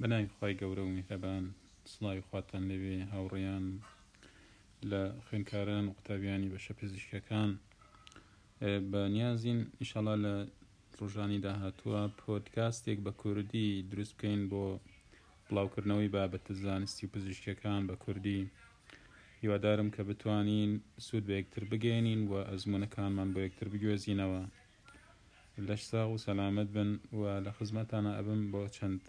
بەناوی خی گەورە و میهرەبان سڵاوی خواتان لەوێ هاوڕێیان لە خوێنکاران و قوتابیانی بەشە پزیشکەکان بە نیازین ئیشەڵا لە ڕژانی داهاتووە پۆتکاستێک بە کوردی دروست بکەین بۆ بڵاوکردنەوەی بابەتە زانستی و پزیشکەکان بە کوردی هیوادارم کە بتوانین سوود بە یەکتر بگەیەنین و ئەزموونەکانمان بۆ یەکتر بگوێزینەوە. لەش ساغ و سەلامەت بن و لە خزمەتتانا ئەبم بۆ چەند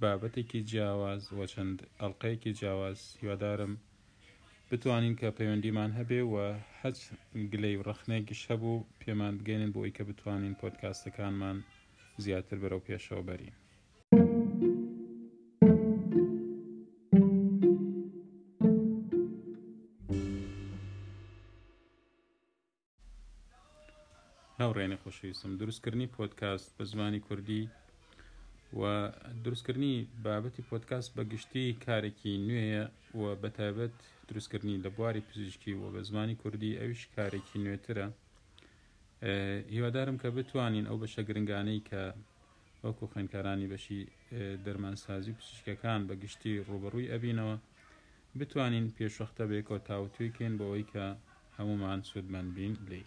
بابەتێکی جیاواز و چەند ئەڵقەیەکی جیاواز. هیوادارم بتوانین کە پەیوەندیمان هەبێ و هەچ گلەی و ڕەخنەیەکیش هەبوو پێمان بگەیەنن بۆ ئەوەی کە بتوانین پۆدکاستەکانمان زیاتر بەرەو پێشەوە بەرین. هاوڕێنە خۆشەویستم دروستکردنی پۆتکاست بە زمانی کوردی و دروستکردنی بابەتی پۆتکاست بە گشتی کارێکی نوێیە و بەتابەت دروستکردنی لە بواری پزیشکی و بە زمانی کوردی ئەویش کارێکی نوێترە هیوادارم کە بتوانین ئەو بەشە گرنگانەی کە وەکو خوێندکارانی بەشی دەرمانسازی و پزیشکەکان بە گشتی ڕوبەڕووی ئەبینەوە بتوانین پێشوەختە بێکەوە تاوتوێکەین بەوەی کە هەمومان سوودمەند بین لێی.